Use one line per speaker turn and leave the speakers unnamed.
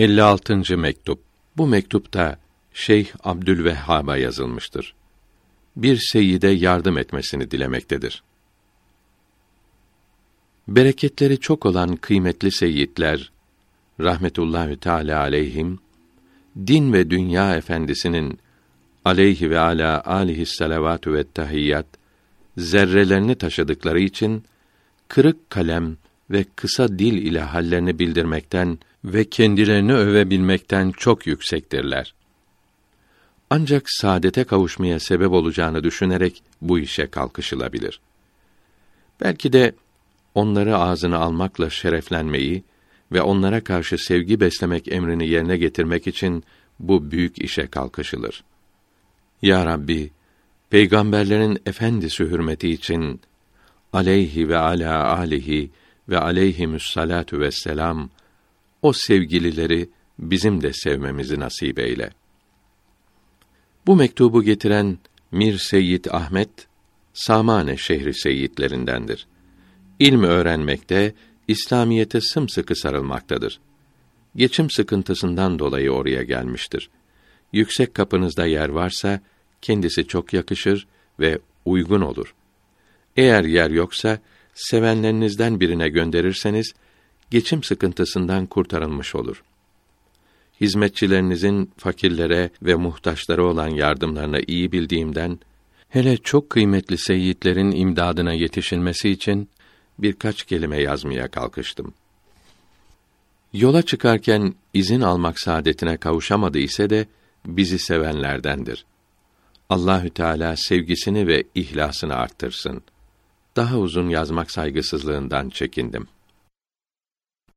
56. mektup. Bu mektupta Şeyh Abdülvehhab'a yazılmıştır. Bir seyyide yardım etmesini dilemektedir. Bereketleri çok olan kıymetli seyyidler rahmetullahi teala aleyhim din ve dünya efendisinin aleyhi ve ala alihi salavatü ve tahiyyat zerrelerini taşıdıkları için kırık kalem ve kısa dil ile hallerini bildirmekten ve kendilerini övebilmekten çok yüksektirler. Ancak saadete kavuşmaya sebep olacağını düşünerek bu işe kalkışılabilir. Belki de onları ağzına almakla şereflenmeyi ve onlara karşı sevgi beslemek emrini yerine getirmek için bu büyük işe kalkışılır. Ya Rabbi, peygamberlerin efendisi hürmeti için aleyhi ve ala alihi ve aleyhimüs salatu vesselam o sevgilileri bizim de sevmemizi nasip eyle. Bu mektubu getiren Mir Seyyid Ahmet Samane şehri seyyidlerindendir. İlmi öğrenmekte, İslamiyete sımsıkı sarılmaktadır. Geçim sıkıntısından dolayı oraya gelmiştir. Yüksek kapınızda yer varsa kendisi çok yakışır ve uygun olur. Eğer yer yoksa sevenlerinizden birine gönderirseniz geçim sıkıntısından kurtarılmış olur. Hizmetçilerinizin fakirlere ve muhtaçlara olan yardımlarını iyi bildiğimden hele çok kıymetli seyyidlerin imdadına yetişilmesi için birkaç kelime yazmaya kalkıştım. Yola çıkarken izin almak saadetine kavuşamadı ise de bizi sevenlerdendir. Allahü Teala sevgisini ve ihlasını arttırsın. Daha uzun yazmak saygısızlığından çekindim.